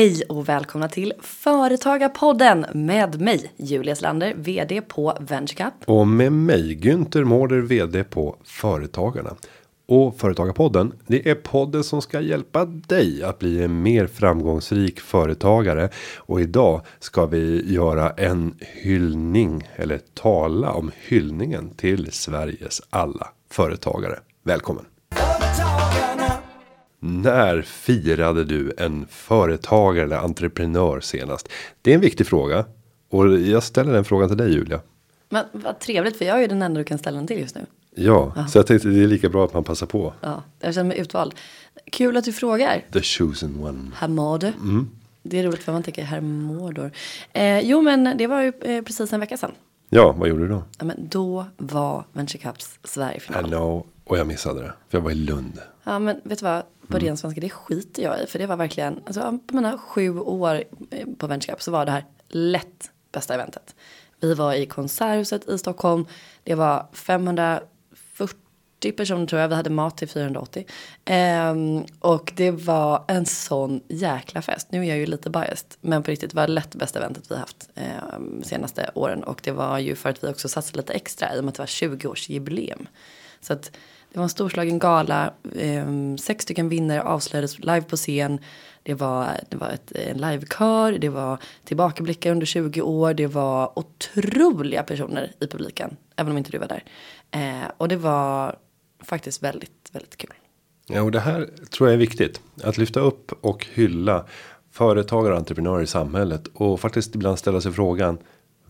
Hej och välkomna till Företagarpodden med mig Julia Slander, vd på VentureCap. Och med mig Günther Mårder vd på Företagarna. Och Företagarpodden, det är podden som ska hjälpa dig att bli en mer framgångsrik företagare. Och idag ska vi göra en hyllning eller tala om hyllningen till Sveriges alla företagare. Välkommen! När firade du en företagare eller entreprenör senast? Det är en viktig fråga. Och jag ställer den frågan till dig Julia. Men vad trevligt för jag är ju den enda du kan ställa den till just nu. Ja, så jag tänkte det är lika bra att man passar på. Ja, jag känner mig utvald. Kul att du frågar. The chosen one. Herr Mårder. Det är roligt för man tänker herr Mårdor. Eh, jo men det var ju eh, precis en vecka sedan. Ja, vad gjorde du då? Ja, men då var VentureCaps Sverigefinal. I know. Och jag missade det. För jag var i Lund. Ja men vet du vad, på ren svenska det skiter jag i. För det var verkligen, alltså på mina sju år eh, på VentureCap så var det här lätt bästa eventet. Vi var i Konserthuset i Stockholm. Det var 540 personer tror jag, vi hade mat till 480. Ehm, och det var en sån jäkla fest. Nu är jag ju lite biased, men på riktigt det var lätt bästa eventet vi haft um, senaste åren. Och det var ju för att vi också satsade lite extra i och med att det var 20-årsjubileum. Så att det var en storslagen gala, ehm, sex stycken vinnare avslöjades live på scen. Det var, det var ett, en livekör, det var tillbakablickar under 20 år, det var otroliga personer i publiken, även om inte du var där. Eh, och det var faktiskt väldigt, väldigt kul. Ja, och det här tror jag är viktigt. Att lyfta upp och hylla företagare och entreprenörer i samhället. Och faktiskt ibland ställa sig frågan.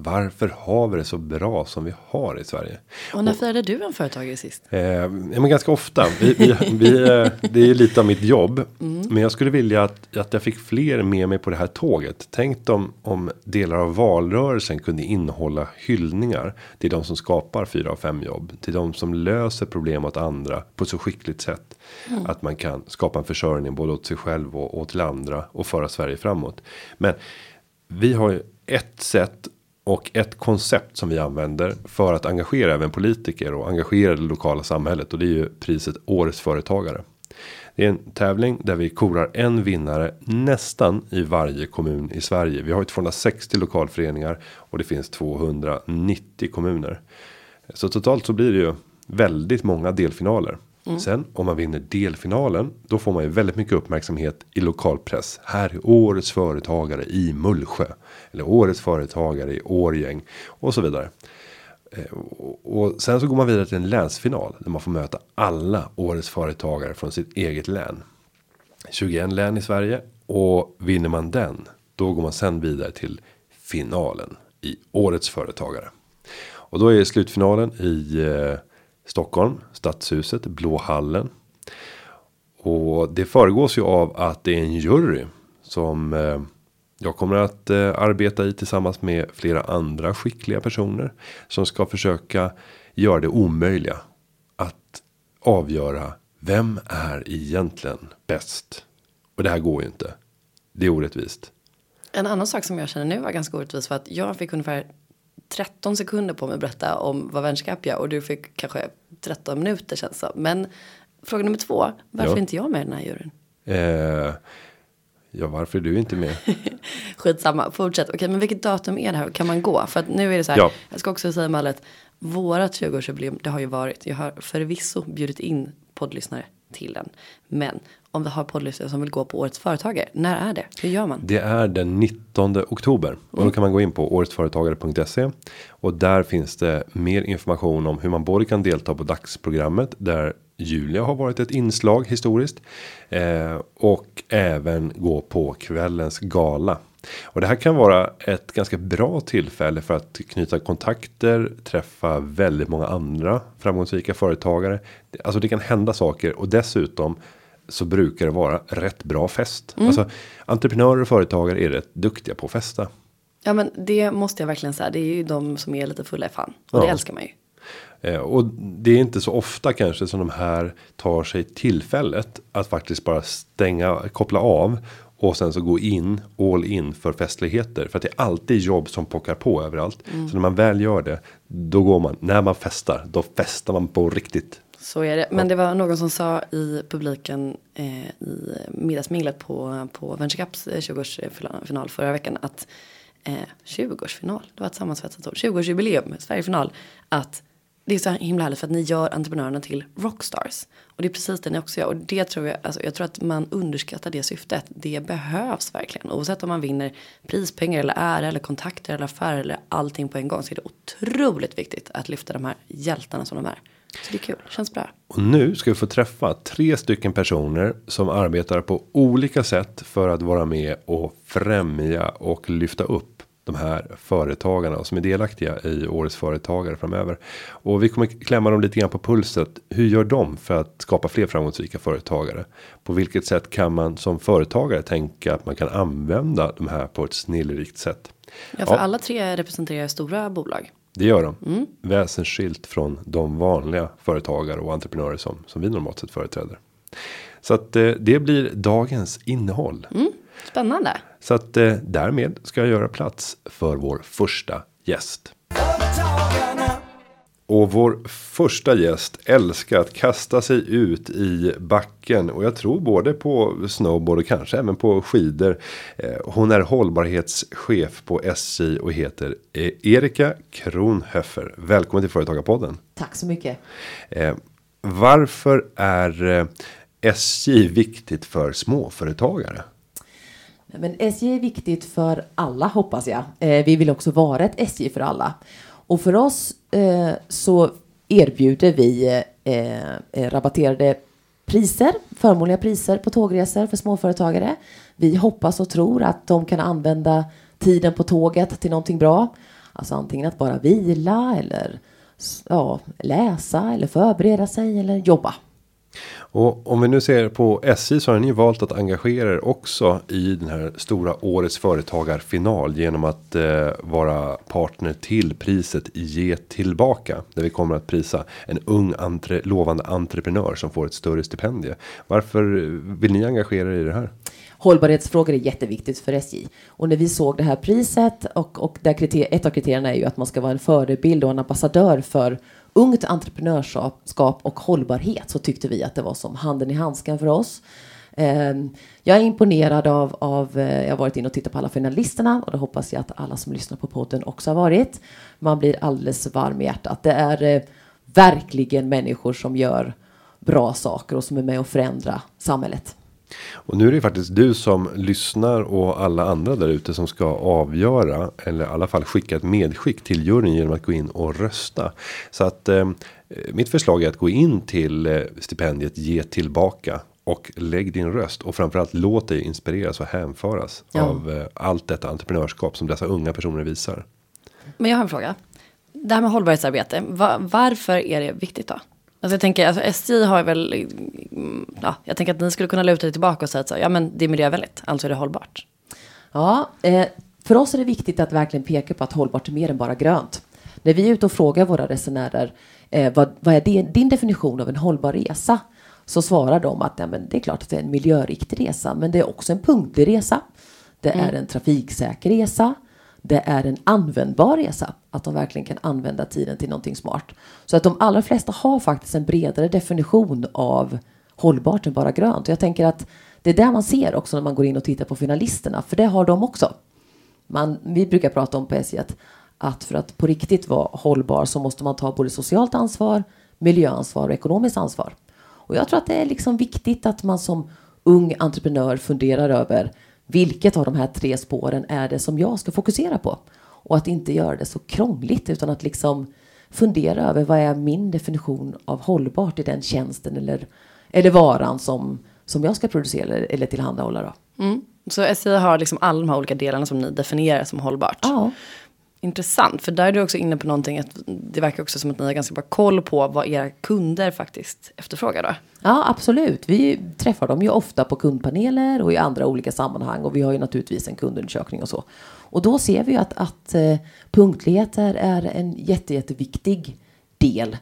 Varför har vi det så bra som vi har i Sverige? Och när firade du en företagare sist? Eh, ja, men ganska ofta. Vi, vi, vi, eh, det är lite av mitt jobb. Men jag skulle vilja att, att jag fick fler med mig på det här tåget. Tänk om, om delar av valrörelsen kunde innehålla hyllningar. Till de som skapar fyra av fem jobb. Till de som löser problem åt andra på så skickligt sätt. Att man kan skapa en försörjning både åt sig själv och, och till andra. Och föra Sverige framåt. Men vi har ju ett sätt och ett koncept som vi använder för att engagera även politiker och engagera det lokala samhället och det är ju priset årets företagare. Det är en tävling där vi korar en vinnare nästan i varje kommun i Sverige. Vi har ju 260 lokalföreningar och det finns 290 kommuner. Så totalt så blir det ju väldigt många delfinaler. Mm. Sen om man vinner delfinalen då får man ju väldigt mycket uppmärksamhet i lokalpress. Här är årets företagare i Mullsjö eller årets företagare i Årgäng och så vidare. Eh, och- Och sen så går man vidare till en länsfinal där man får möta alla årets företagare från sitt eget län. 21 län i Sverige och vinner man den då går man sen vidare till finalen i årets företagare. Och då är slutfinalen i eh, Stockholm, Stadshuset, Blå hallen. Och det föregås ju av att det är en jury som eh, jag kommer att eh, arbeta i tillsammans med flera andra skickliga personer som ska försöka göra det omöjliga att avgöra vem är egentligen bäst. Och det här går ju inte. Det är orättvist. En annan sak som jag känner nu var ganska orättvis var att jag fick ungefär 13 sekunder på mig att berätta om vad vänskap gör och du fick kanske 13 minuter känns som. Men fråga nummer två, varför Ja. är inte jag med i den här juryn? Eh, ja, varför är du inte med? Skitsamma, fortsätt. Okej, men vilket datum är det här? Kan man gå? För att nu är det så här, Ja. jag ska också säga med alla att vårat 20-årsjubileum, det har ju varit, jag har förvisso bjudit in poddlyssnare till den. Men om vi har poddlyssnare som vill gå på årets företagare, när är det? Hur gör man? Det är den 19 oktober och då kan man gå in på åretsföretagare.se och där finns det mer information om hur man både kan delta på dagsprogrammet där Julia har varit ett inslag historiskt eh, och även gå på kvällens gala. Och det här kan vara ett ganska bra tillfälle för att knyta kontakter, träffa väldigt många andra framgångsrika företagare. Alltså det kan hända saker och dessutom så brukar det vara rätt bra fest. Alltså entreprenörer och företagare är rätt duktiga på att festa. Ja men det måste jag verkligen säga, det är ju de som är lite fulla i fan. Och det Ja. älskar man ju. Eh, och det är inte så ofta kanske som de här tar sig tillfället att faktiskt bara stänga, koppla av och sen så gå in all in för festligheter för att det är alltid jobb som pockar på överallt. Så när man väl gör det, då går man när man festar, då festar man på riktigt. Så är det. Men det var någon som sa i publiken eh, i middagsminglet på, på Venture Cups 20-årsfinal förra veckan att eh, 20-årsfinal, det var ett sammansvetsat ord, 20-årsjubileum, Sverigefinal, att det är så himla härligt för att ni gör entreprenörerna till rockstars. Och det är precis det ni också gör. Och det tror jag, alltså jag tror att man underskattar det syftet. Det behövs verkligen. Oavsett om man vinner prispengar eller ära eller kontakter eller affärer eller allting på en gång. Så är det otroligt viktigt att lyfta de här hjältarna som de är. Så det är kul, känns bra. Och nu ska vi få träffa tre stycken personer som arbetar på olika sätt för att vara med och främja och lyfta upp de här företagarna som är delaktiga i årets företagare framöver. Och vi kommer klämma dem lite grann på pulset. Hur gör de för att skapa fler framgångsrika företagare? På vilket sätt kan man som företagare tänka att man kan använda de här på ett snillrikt sätt? Ja, för ja. alla tre representerar stora bolag. Det gör de. Mm. Väsensskilt från de vanliga företagare och entreprenörer som, som vi normalt sett företräder. Så att eh, det blir dagens innehåll. Mm. Spännande. Så att eh, därmed ska jag göra plats för vår första gäst. Och vår första gäst älskar att kasta sig ut i backen och jag tror både på snowboard och kanske även på skidor. Eh, hon är hållbarhetschef på SJ och heter eh, Erika Kronhöffer. Välkommen till Företagarpodden. Tack så mycket. Varför är SJ viktigt för småföretagare? Men SJ är viktigt för alla hoppas jag. Eh, vi vill också vara ett SJ för alla. Och för oss eh, så erbjuder vi eh, eh, rabatterade priser, förmånliga priser på tågresor för småföretagare. Vi hoppas och tror att de kan använda tiden på tåget till någonting bra. Alltså antingen att bara vila eller ja, läsa eller förbereda sig eller jobba. Och om vi nu ser på SJ så har ni valt att engagera er också i den här stora årets företagarfinal genom att eh, vara partner till priset Ge tillbaka där vi kommer att prisa en ung entre, lovande entreprenör som får ett större stipendie. Varför vill ni engagera er i det här? Hållbarhetsfrågor är jätteviktigt för SJ och när vi såg det här priset och och där kriter, ett av kriterierna är ju att man ska vara en förebild och en ambassadör för ungt entreprenörskap och hållbarhet så tyckte vi att det var som handen i handsken för oss. Ehm, jag är imponerad av, av, eh, jag har varit inne och tittat på alla finalisterna och det hoppas jag att alla som lyssnar på podden också har varit. Man blir alldeles varm i hjärtat. Det är eh, verkligen människor som gör bra saker och som är med och förändrar samhället. Och nu är det faktiskt du som lyssnar och alla andra där ute som ska avgöra eller i alla fall skicka ett medskick till juryn genom att gå in och rösta. Så att eh, mitt förslag är att gå in till eh, stipendiet ge tillbaka och lägg din röst och framförallt låt dig inspireras och hänföras ja. av eh, allt detta entreprenörskap som dessa unga personer visar. Men jag har en fråga. Det här med hållbarhetsarbete, var, varför är det viktigt då? Alltså jag tänker, alltså SJ har väl, ja, jag tänker att ni skulle kunna luta er tillbaka och säga att så, ja men det är miljövänligt, alltså är det hållbart. Ja, eh, för oss är det viktigt att verkligen peka på att hållbart är mer än bara grönt. När vi är ute och frågar våra resenärer, eh, vad, vad är din, din definition av en hållbar resa? Så svarar de att ja, men det är klart att det är en miljöriktig resa, men det är också en punktlig resa. Det mm. är en trafiksäker resa det är en användbar resa. Att de verkligen kan använda tiden till någonting smart. Så att de allra flesta har faktiskt en bredare definition av hållbart än bara grönt. Och jag tänker att det är där man ser också när man går in och tittar på finalisterna. För det har de också. Man, vi brukar prata om på SJ att, att för att på riktigt vara hållbar så måste man ta både socialt ansvar, miljöansvar och ekonomiskt ansvar. Och jag tror att det är liksom viktigt att man som ung entreprenör funderar över vilket av de här tre spåren är det som jag ska fokusera på? Och att inte göra det så krångligt utan att liksom fundera över vad är min definition av hållbart i den tjänsten eller, eller varan som, som jag ska producera eller, tillhandahålla. Då. Mm. Så SI har liksom alla de här olika delarna som ni definierar som hållbart? Ja. Intressant, för där är du också inne på någonting, att det verkar också som att ni har ganska bra koll på vad era kunder faktiskt efterfrågar då. Ja, absolut. Vi träffar dem ju ofta på kundpaneler och i andra olika sammanhang och vi har ju naturligtvis en kundundersökning och så. Och då ser vi ju att, att eh, punktlighet är, är en jätte, jätteviktig del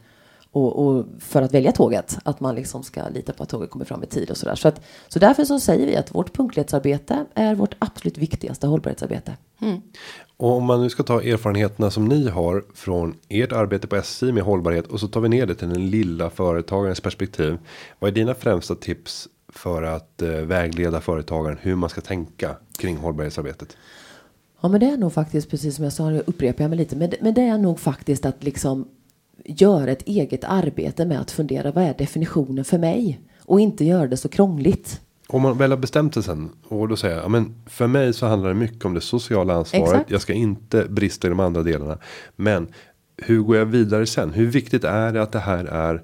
och, och, för att välja tåget. Att man liksom ska lita på att tåget kommer fram i tid och sådär. Så, att, så därför så säger vi att vårt punktlighetsarbete är vårt absolut viktigaste hållbarhetsarbete. Mm. Och om man nu ska ta erfarenheterna som ni har från ert arbete på SI med hållbarhet och så tar vi ner det till den lilla företagarens perspektiv. Vad är dina främsta tips för att eh, vägleda företagaren hur man ska tänka kring hållbarhetsarbetet? Ja, men det är nog faktiskt precis som jag sa, nu upprepar jag mig lite, men, men det är nog faktiskt att liksom göra ett eget arbete med att fundera vad är definitionen för mig och inte göra det så krångligt. Om man väl har bestämt sig sen och då säger jag, ja, men för mig så handlar det mycket om det sociala ansvaret. Exakt. Jag ska inte brista i de andra delarna. Men hur går jag vidare sen? Hur viktigt är det att det här är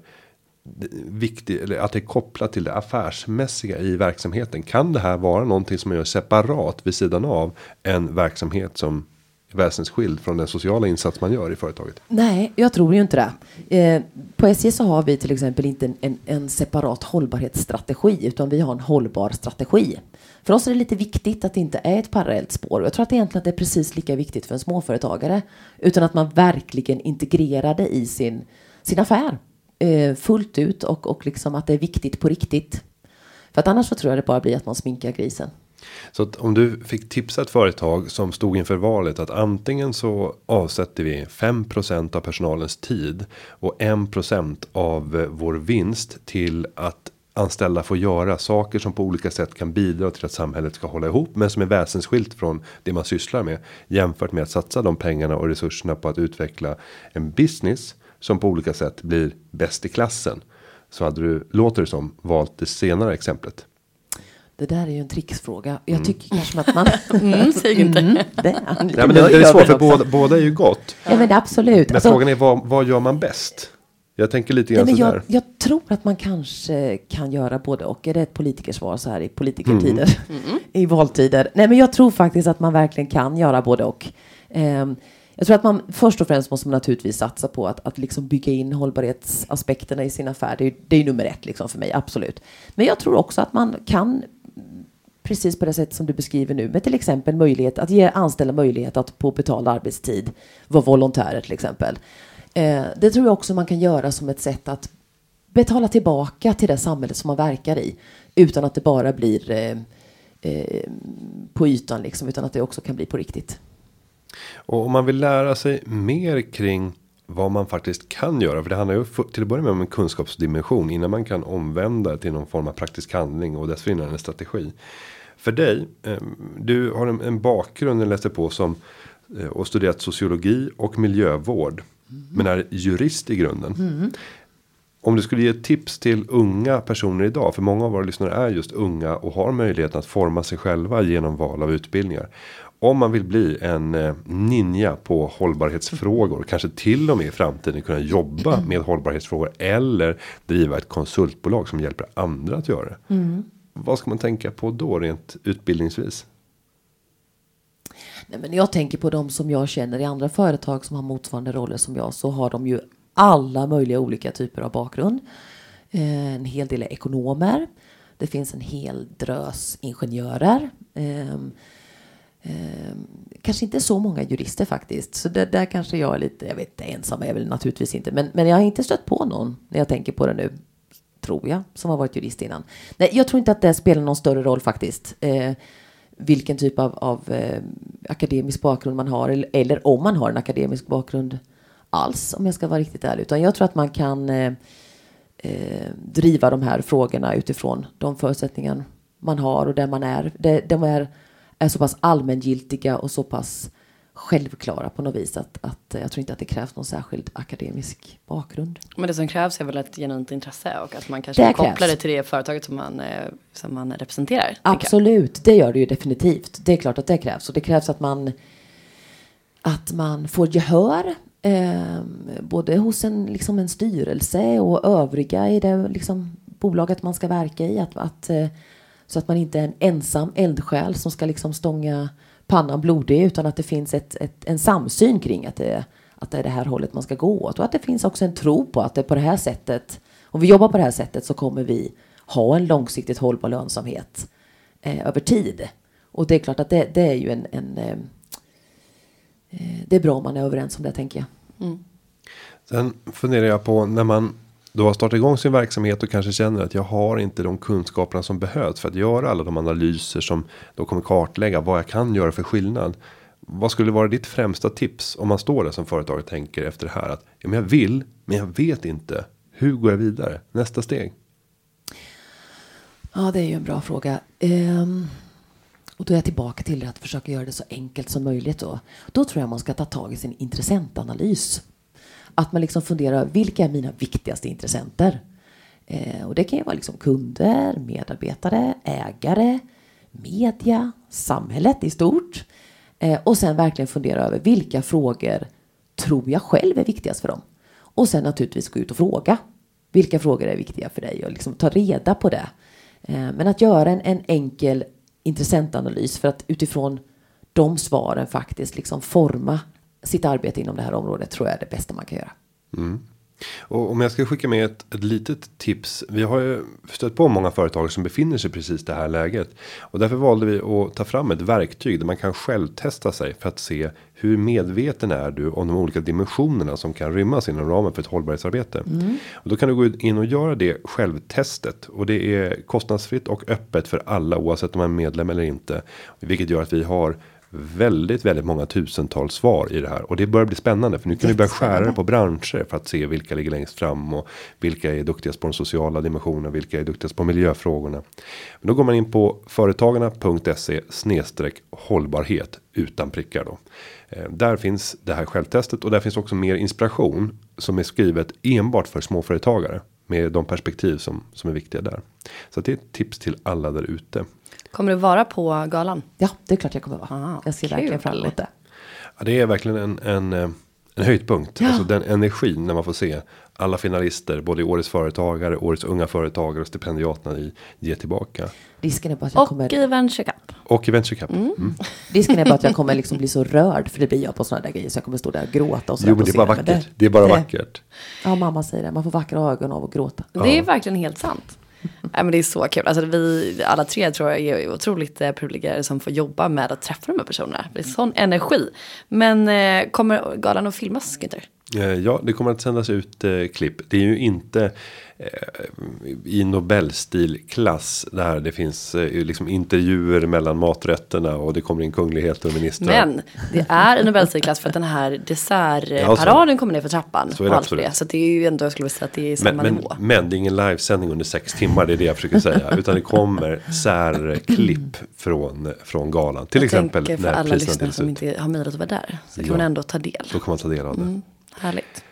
viktigt eller att det är kopplat till det affärsmässiga i verksamheten? Kan det här vara någonting som man gör separat vid sidan av en verksamhet som väsensskild från den sociala insats man gör i företaget? Nej, jag tror ju inte det. Eh, på SJ så har vi till exempel inte en, en, en separat hållbarhetsstrategi utan vi har en hållbar strategi. För oss är det lite viktigt att det inte är ett parallellt spår. Jag tror att egentligen att det är precis lika viktigt för en småföretagare. Utan att man verkligen integrerar det i sin, sin affär eh, fullt ut och, och liksom att det är viktigt på riktigt. För att annars så tror jag det bara blir att man sminkar grisen. Så att om du fick tipsa ett företag som stod inför valet att antingen så avsätter vi 5% av personalens tid och 1% av eh, vår vinst till att anställda får göra saker som på olika sätt kan bidra till att samhället ska hålla ihop men som är väsensskilt från det man sysslar med jämfört med att satsa de pengarna och resurserna på att utveckla en business som på olika sätt blir bäst i klassen. Så hade du låter det som valt det senare exemplet. Det där är ju en tricksfråga. Jag tycker kanske att man... Mm, säg inte. Mm, det, Ja, men det, det är svårt för båda, båda är ju gott. Ja, men absolut. Men Alltså, frågan är vad, vad gör man bäst? Jag tänker lite nej, grann men sådär. jag, jag tror att man kanske kan göra både och. Är det ett politikersvar så här i politikertider? I valtider? Nej, men jag tror faktiskt att man verkligen kan göra både och. Ehm, jag tror att man först och främst måste man naturligtvis satsa på att, att liksom bygga in hållbarhetsaspekterna i sin affär. Det är, ju- det är nummer ett liksom för mig, absolut. Men jag tror också att man kan precis på det sätt som du beskriver nu med till exempel möjlighet att ge anställda möjlighet att på betald arbetstid vara volontärer till exempel. Eh, det tror jag också man kan göra som ett sätt att betala tillbaka till det samhället som man verkar i utan att det bara blir eh, eh, på ytan liksom utan att det också kan bli på riktigt. Och om man vill lära sig mer kring vad man faktiskt kan göra. För det handlar ju till att börja med om en kunskapsdimension. Innan man kan omvända det till någon form av praktisk handling. Och dessförinnan en strategi. För dig, ehm, du har en, en bakgrund jag läste på som. Eh, och studerat sociologi och miljövård. Men är jurist i grunden. Om du skulle ge ett tips till unga personer idag. För många av våra lyssnare är just unga. Och har möjligheten att forma sig själva genom val av utbildningar. Om man vill bli en eh, ninja på hållbarhetsfrågor. Kanske till och med i framtiden kunna jobba med hållbarhetsfrågor. Eller driva ett konsultbolag som hjälper andra att göra det. Mm. Vad ska man tänka på då rent utbildningsvis? Nej, men jag tänker på de som jag känner i andra företag som har motsvarande roller som jag så har de ju alla möjliga olika typer av bakgrund. Eh, en hel del är ekonomer. Det finns en hel drös ingenjörer. Ehm, ehm, kanske inte så många jurister faktiskt. Så det, där kanske jag är lite, jag vet inte, ensam är jag väl naturligtvis inte. Men, men jag har inte stött på någon när jag tänker på det nu. Tror jag, som har varit jurist innan. Nej, jag tror inte att det spelar någon större roll faktiskt. Eh, vilken typ av, av eh, akademisk bakgrund man har eller, eller om man har en akademisk bakgrund alls om jag ska vara riktigt ärlig. Utan jag tror att man kan eh, eh, driva de här frågorna utifrån de förutsättningar man har och där man är. De, de är, är så pass allmängiltiga och så pass självklara på något vis att, att eh, jag tror inte att det krävs någon särskild akademisk bakgrund. Men det som krävs är väl ett genuint intresse och att man kanske Det kopplar krävs. det till det företaget som man, eh, som man representerar. Absolut, det gör det ju definitivt. Det är klart att det krävs. Och det krävs att man, att man får gehör. Eh, både hos en, liksom en styrelse och övriga i det liksom, bolaget man ska verka i. Att, att, eh, så att man inte är en ensam eldsjäl som ska liksom stånga pannan blodig. Utan att det finns ett, ett, en samsyn kring att det, att det är det här hållet man ska gå åt. Och att det finns också en tro på att det är på det här sättet. Om vi jobbar på det här sättet så kommer vi ha en långsiktigt hållbar lönsamhet eh, över tid. Och det är klart att det, det är ju en, en eh, eh det är bra om man är överens om det tänker jag. Sen funderar jag på när man då har startat igång sin verksamhet och kanske känner att jag har inte de kunskaperna som behövs för att göra alla de analyser som då kommer kartlägga vad jag kan göra för skillnad. Vad skulle vara ditt främsta tips om man står där som företag och tänker efter det här att ja, men jag vill, men jag vet inte. Hur går jag vidare? Nästa steg. Ja, det är ju en bra fråga. Ehm, och då är jag tillbaka till att försöka göra det så enkelt som möjligt. Då, då tror jag man ska ta tag i sin intressentanalys. Att man liksom funderar, vilka är mina viktigaste intressenter? Eh, och det kan ju vara liksom kunder, medarbetare, ägare, media, samhället i stort. Eh, och sen verkligen fundera över vilka frågor tror jag själv är viktigast för dem? Och sen naturligtvis gå ut och fråga. Vilka frågor är viktiga för dig? Och liksom ta reda på det. Eh, men att göra en, en enkel intressentanalys för att utifrån de svaren faktiskt liksom forma sitt arbete inom det här området tror jag är det bästa man kan göra. Mm. Och om jag ska skicka med ett, ett litet tips. Vi har ju stött på många företag som befinner sig precis det här läget. Och därför valde vi att ta fram ett verktyg där man kan själv testa sig för att se hur medveten är du om de olika dimensionerna som kan rymmas inom ramen för ett hållbarhetsarbete. Mm. Och då kan du gå in och göra det självtestet och det är kostnadsfritt och öppet för alla oavsett om man är medlem eller inte. Vilket gör att vi har väldigt, väldigt många tusentals svar i det här. Och det börjar bli spännande för nu kan vi börja skära på branscher för att se vilka ligger längst fram och vilka är duktigast på den sociala dimensionen, vilka är duktigast på miljöfrågorna. Men då går man in på företagarna.se snedstreck hållbarhet utan prickar då. Eh, där finns det här självtestet och där finns också mer inspiration som är skrivet enbart för småföretagare med de perspektiv som som är viktiga där. Så det är ett tips till alla där ute. Kommer du vara på galan? Ja, det är klart jag kommer vara. Ah, jag ser kul. verkligen fram emot det. Ja, det är verkligen en, en, eh, en höjdpunkt. Ja. Alltså den energin när man får se alla finalister, både i årets företagare, årets unga företagare och stipendiaterna i Ge tillbaka. Risken är bara att jag och kommer... i Venture Cup. Och i Venture Cup. Mm. Mm. Risken är bara att jag kommer liksom bli så rörd, för det blir jag på sådana där grejer, så jag kommer stå där och gråta och Jo, men det är bara vackert. Det, det, är bara vackert. Ja, mamma säger det, man får vackra ögon av att gråta. Det är ja. verkligen helt sant. Nej, men det är så kul. Alltså, vi alla tre tror jag är otroligt eh, privilegierade som får jobba med att träffa de här personerna. Det är sån energi. Men eh, kommer galan att filmas, Günther? Eh, ja, det kommer att sändas ut eh, klipp. Det är ju inte eh, i Nobelstilklass där det finns eh, liksom intervjuer mellan maträtterna och det kommer in kungligheter och ministrar. Men det är i Nobelstilklass för att den här dessertparaden ja, kommer ner för trappan. Så är det absolut. Det. Så det är ju ändå, jag skulle säga att det är i samma men, nivå. Men, men det är ingen livesändning under sex timmar, det är det jag försöker säga. utan det kommer särklipp från, från galan. Till jag exempel för alla lyssnare som inte har möjlighet att vara där. Så kan man ändå ta del. Då kan man ta del av det. Mm. Härligt.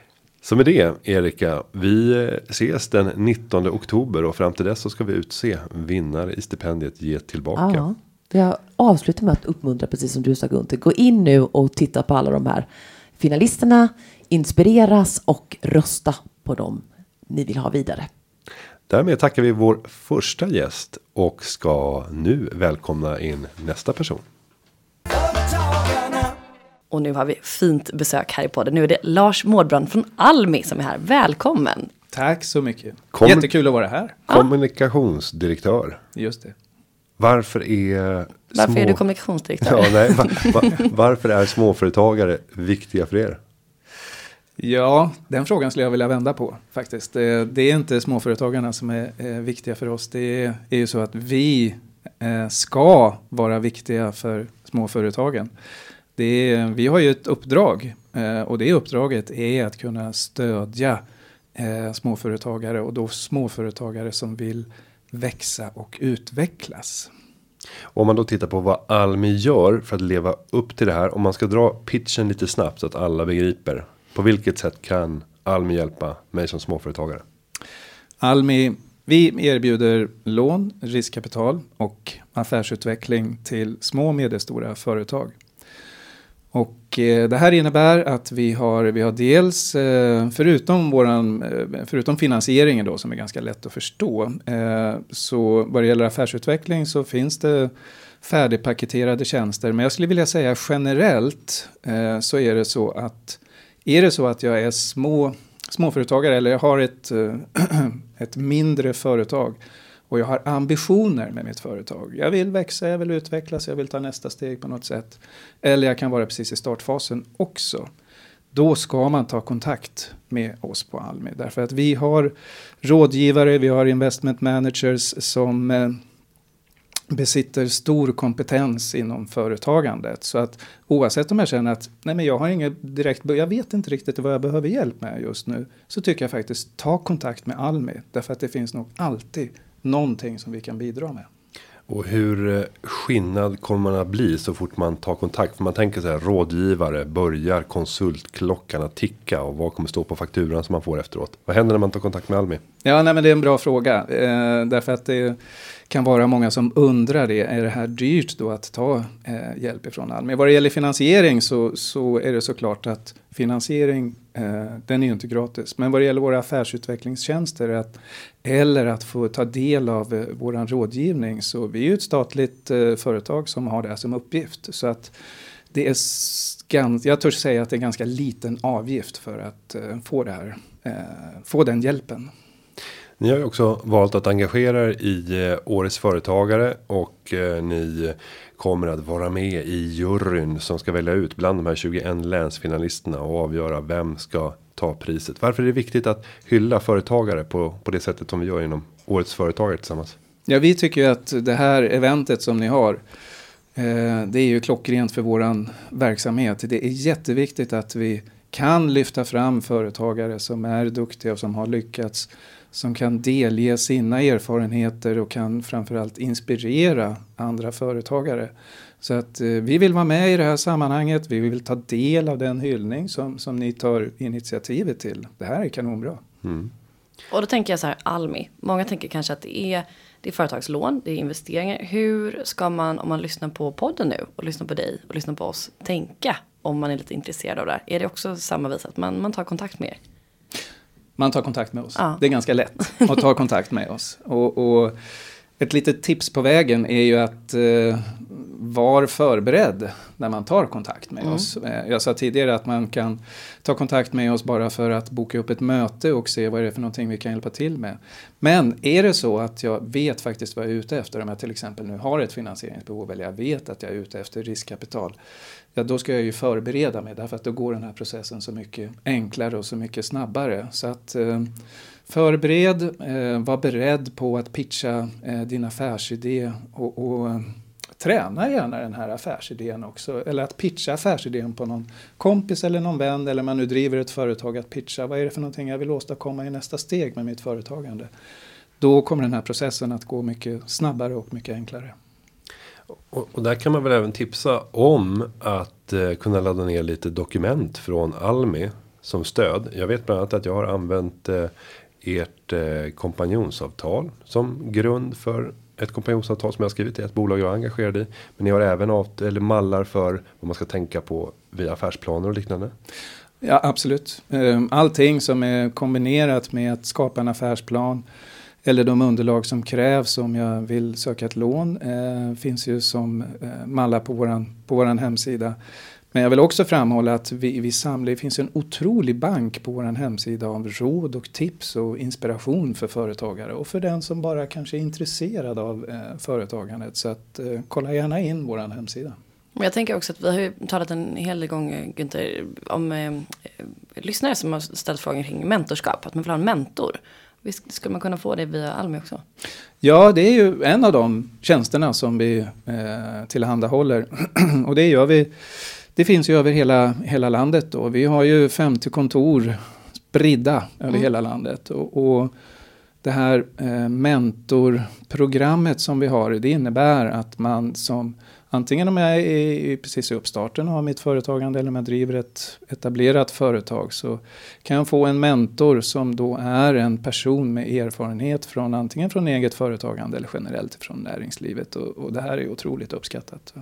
Så med det Erika, vi ses den 19 oktober och fram till dess så ska vi utse vinnare i stipendiet Ge tillbaka. Ja, jag avslutar med att uppmuntra precis som du sa Gunther. Gå in nu och titta på alla de här finalisterna, inspireras och rösta på dem ni vill ha vidare. Därmed tackar vi vår första gäst och ska nu välkomna in nästa person. Och nu har vi fint besök här i podden. Nu är det Lars Mårbrand från Almi som är här. Välkommen! Tack så mycket. Kom Jättekul att vara här. Kommunikationsdirektör. Just det. Varför är Varför små... är du kommunikationsdirektör? ja, nej, va, va, varför är småföretagare viktiga för er? Ja, den frågan skulle jag vilja vända på faktiskt. Det, det är inte småföretagarna som är, är, viktiga för oss. Det är, är ju så att vi eh, ska vara viktiga för småföretagen. Är, vi har ju ett uppdrag eh, och det uppdraget är att kunna stödja eh, småföretagare och då småföretagare som vill växa och utvecklas. Om man då tittar på vad Almi gör för att leva upp till det här. Om man ska dra pitchen lite snabbt så att alla begriper. På vilket sätt kan Almi hjälpa mig som småföretagare? Almi, vi erbjuder lån, riskkapital och affärsutveckling till små och medelstora företag. Och eh, det här innebär att vi har, vi har dels, eh, förutom, våran, eh, förutom finansieringen då som är ganska lätt att förstå, eh, så vad det gäller affärsutveckling så finns det färdigpaketerade tjänster. Men jag skulle vilja säga generellt eh, så är det så att är det så att jag är små, småföretagare eller jag har ett, ett mindre företag och jag har ambitioner med mitt företag. Jag vill växa, jag vill utvecklas, jag vill ta nästa steg på något sätt. Eller jag kan vara precis i startfasen också. Då ska man ta kontakt med oss på Almi. Därför att vi har rådgivare, vi har investment managers som eh, besitter stor kompetens inom företagandet. Så att oavsett om jag känner att nej men jag har inget direkt, jag vet inte riktigt vad jag behöver hjälp med just nu. Så tycker jag faktiskt ta kontakt med Almi. Därför att det finns nog alltid någonting som vi kan bidra med. Och hur eh, skillnad kommer man att bli så fort man tar kontakt? För man tänker så här rådgivare, börjar konsultklockan att ticka och vad kommer stå på fakturan som man får efteråt? Vad händer när man tar kontakt med Almi? Ja, nej, men det är en bra fråga. Eh, därför att det kan vara många som undrar det. Är det här dyrt då att ta eh, hjälp ifrån Almi? Vad det gäller finansiering så, så är det såklart att finansiering eh, den är ju inte gratis. Men vad det gäller våra affärsutvecklingstjänster att, eller att få ta del av eh, våran rådgivning så vi är ju ett statligt eh, företag som har det här som uppgift. Så att det är ganska, jag törs säga att det är ganska liten avgift för att eh, få det här, eh, få den hjälpen. Ni har ju också valt att engagera er i eh, Årets Företagare och eh, ni kommer att vara med i juryn som ska välja ut bland de här 21 länsfinalisterna och avgöra vem ska ta priset. Varför är det viktigt att hylla företagare på, på det sättet som vi gör inom Årets Företagare tillsammans? Ja, vi tycker ju att det här eventet som ni har eh, det är ju klockrent för våran verksamhet. Det är jätteviktigt att vi kan lyfta fram företagare som är duktiga och som har lyckats som kan delge sina erfarenheter och kan framförallt inspirera andra företagare. Så att eh, vi vill vara med i det här sammanhanget. Vi vill ta del av den hyllning som, som ni tar initiativet till. Det här är kanonbra. Mm. Och då tänker jag så här, Almi. Många tänker kanske att det är, det är företagslån, det är investeringar. Hur ska man, om man lyssnar på podden nu och lyssnar på dig och lyssnar på oss, tänka om man är lite intresserad av det här? Är det också samma vis att man, man tar kontakt med er? Man tar kontakt med oss. Ja. Det är ganska lätt att ta kontakt med oss. Och, och, ett litet tips på vägen är ju att eh, var förberedd när man tar kontakt med mm. oss. Eh, jag sa tidigare att man kan ta kontakt med oss bara för att boka upp ett möte och se vad det är för någonting vi kan hjälpa till med. Men är det så att jag vet faktiskt vad jag är ute efter, om jag till exempel nu har ett finansieringsbehov eller jag vet att jag är ute efter riskkapital, ja då ska jag ju förbereda mig därför att då går den här processen så mycket enklare och så mycket snabbare. Så att eh, förbered, eh, var beredd på att pitcha eh, din affärsidé och, och träna gärna den här affärsidén också. Eller att pitcha affärsidén på någon kompis eller någon vän eller man nu driver ett företag att pitcha. Vad är det för någonting jag vill åstadkomma i nästa steg med mitt företagande? Då kommer den här processen att gå mycket snabbare och mycket enklare. Och, och, där kan man väl även tipsa om att eh, kunna ladda ner lite dokument från Almi som stöd. Jag vet bland annat att jag har använt eh, ert eh, kompanjonsavtal som grund för ett kompanjonsavtal som jag skrivit i ett bolag jag är engagerad i. Men ni har även avt eller mallar för vad man ska tänka på via affärsplaner och liknande. Ja absolut. Ehm, allting som är kombinerat med att skapa en affärsplan eller de underlag som krävs om jag vill söka ett lån eh, finns ju som eh, mallar på våran, på våran hemsida. Men jag vill också framhålla att vi, vi samlar, det finns en otrolig bank på vår hemsida av råd och tips och inspiration för företagare och för den som bara kanske är intresserad av eh, företagandet. Så att, eh, kolla gärna in vår hemsida. Men jag tänker också att vi har ju talat en hel del gånger Günther, om eh, lyssnare som har ställt frågor kring mentorskap, att man vill ha en mentor. Visst skulle man kunna få det via Almi också? Ja, det är ju en av de tjänsterna som vi eh, tillhandahåller. och det gör vi. Det finns ju över hela, hela landet då. Vi har ju 50 kontor spridda över mm. hela landet. Och, och det här eh, mentorprogrammet som vi har, det innebär att man som Antingen om jag är precis i uppstarten av mitt företagande eller om jag driver ett etablerat företag så kan jag få en mentor som då är en person med erfarenhet från antingen från eget företagande eller generellt från näringslivet. Och, och det här är otroligt uppskattat.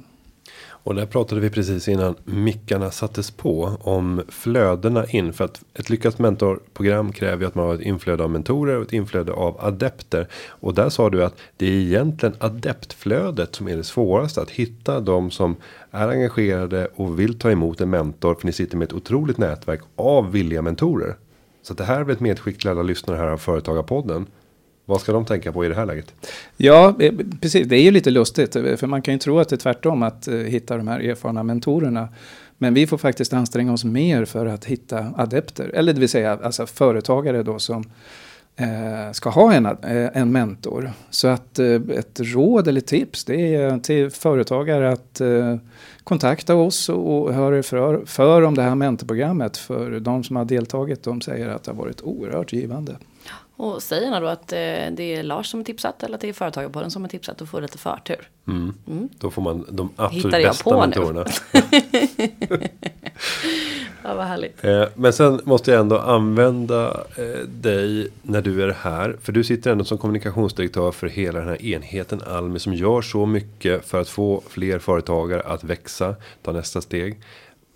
Och där pratade vi precis innan mickarna sattes på om flödena in för att ett lyckat mentorprogram kräver ju att man har ett inflöde av mentorer och ett inflöde av adepter. Och där sa du att det är egentligen adeptflödet som är det svåraste att hitta de som är engagerade och vill ta emot en mentor för ni sitter med ett otroligt nätverk av villiga mentorer. Så det här är ett medskick till alla lyssnare här av Företagarpodden. Vad ska de tänka på i det här läget? Ja, eh, precis. Det är ju lite lustigt. Eh, för man kan ju tro att det är tvärtom att eh, hitta de här erfarna mentorerna. Men vi får faktiskt anstränga oss mer för att hitta adepter. Eller det vill säga alltså företagare då som, eh, ska ha en, en mentor. Så att eh, ett råd eller tips det är till företagare att eh, kontakta oss och höra för, för om det här mentorprogrammet. För de som har deltagit de säger att det har varit oerhört givande. Och säg gärna då att eh, det är Lars som har tipsat eller att det är Företagarpodden som har tipsat och får lite förtur. Mm. Mm. Då får man de absolut Hittar jag bästa på mentorerna. ja, vad härligt. Eh, men sen måste jag ändå använda eh, dig när du är här. För du sitter ändå som kommunikationsdirektör för hela den här enheten Almi som gör så mycket för att få fler företagare att växa, ta nästa steg.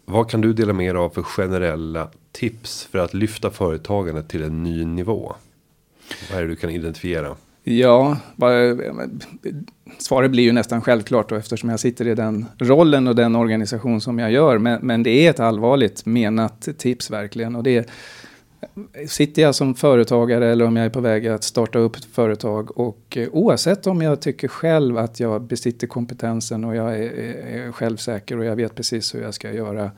Vad kan du dela med dig av för generella tips för att lyfta företagandet till en ny nivå? Vad är det du kan identifiera? Ja, svaret blir ju nästan självklart då, eftersom jag sitter i den rollen och den organisation som jag gör. Men, men det är ett allvarligt menat tips verkligen. Och det är, sitter jag som företagare eller om jag är på väg att starta upp ett företag och eh, oavsett om jag tycker själv att jag besitter kompetensen och jag är, är självsäker och jag vet precis hur jag ska göra.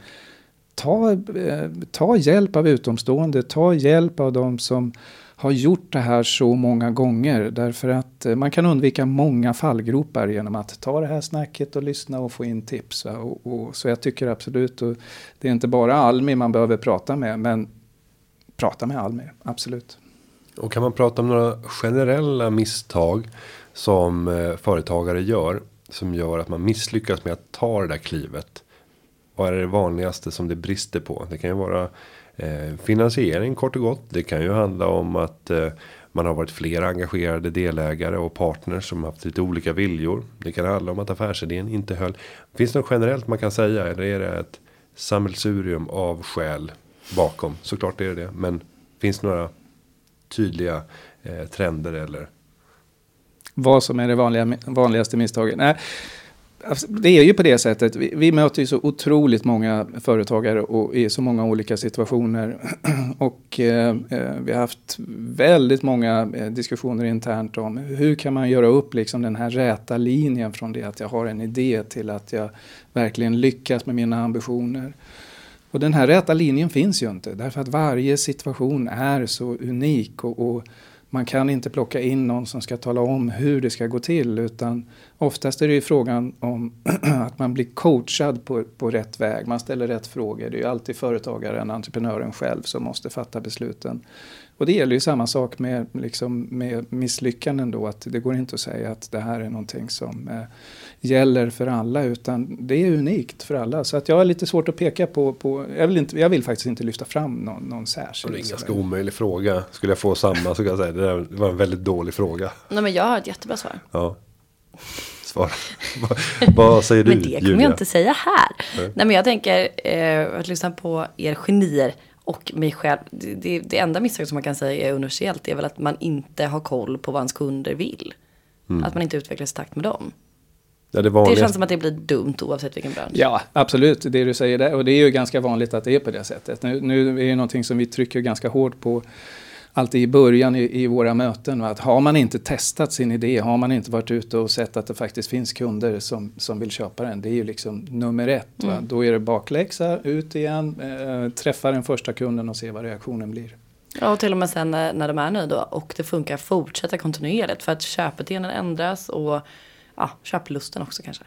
Ta, eh, ta hjälp av utomstående, ta hjälp av de som har gjort det här så många gånger. Därför att eh, man kan undvika många fallgropar genom att ta det här snacket och lyssna och få in tips. Och, och, så jag tycker absolut, och det är inte bara Almi man behöver prata med, men prata med Almi, absolut. Och kan man prata om några generella misstag som eh, företagare gör som gör att man misslyckas med att ta det där klivet? Vad är det vanligaste som det brister på? Det kan ju vara Eh, finansiering kort och gott. Det kan ju handla om att eh, man har varit flera engagerade delägare och partners som haft lite olika viljor. Det kan handla om att affärsidén inte höll. Finns det något generellt man kan säga eller är det ett sammelsurium av skäl bakom? Såklart är det det. Men finns det några tydliga eh, trender eller? Vad som är det vanliga, vanligaste misstaget? Nej, Alltså, det är ju på det sättet. Vi, vi, möter ju så otroligt många företagare och i så många olika situationer. Och eh, eh, vi har haft väldigt många eh, diskussioner internt om hur kan man göra upp liksom den här räta linjen från det att jag har en idé till att jag verkligen lyckas med mina ambitioner. Och den här räta linjen finns ju inte därför att varje situation är så unik och, och man kan inte plocka in någon som ska tala om hur det ska gå till utan oftast är det ju frågan om att man blir coachad på, på rätt väg. Man ställer rätt frågor. Det är ju alltid företagaren, entreprenören själv som måste fatta besluten. Och det gäller ju samma sak med, liksom, med misslyckanden då. Att det går inte att säga att det här är någonting som eh, gäller för alla. Utan det är unikt för alla. Så att jag har lite svårt att peka på. på jag, vill inte, jag vill faktiskt inte lyfta fram någon, någon särskild. Det är en ganska omöjlig fråga. Skulle jag få samma så kan jag säga det, där var en väldigt dålig fråga. Nej men jag har ett jättebra svar. Ja. Svar. Vad säger du Men det kommer Julia? jag inte säga här. Nej, Nej men jag tänker eh, att lyssna på er genier och mig själv. Det, det, det enda misstaget som man kan säga är universellt är väl att man inte har koll på vad ens kunder vill. Mm. Att man inte utvecklas i takt med dem. Ja, det, det, känns som att det blir dumt oavsett vilken bransch. Ja, absolut. Det du säger där. Och det är ju ganska vanligt att det är på det sättet. Nu, nu är det någonting som vi trycker ganska hårt på alltid i början i, i våra möten. Att har man inte testat sin idé, har man inte varit ute och sett att det faktiskt finns kunder som, som vill köpa den. Det är ju liksom nummer ett. Mm. Då är det bakläxa, ut igen, äh, träffa den första kunden och se vad reaktionen blir. Ja, och till och med sen när, när de är nöjda och det funkar, fortsätta kontinuerligt. För att köpbeteenden ändras och ja, köplusten också kanske.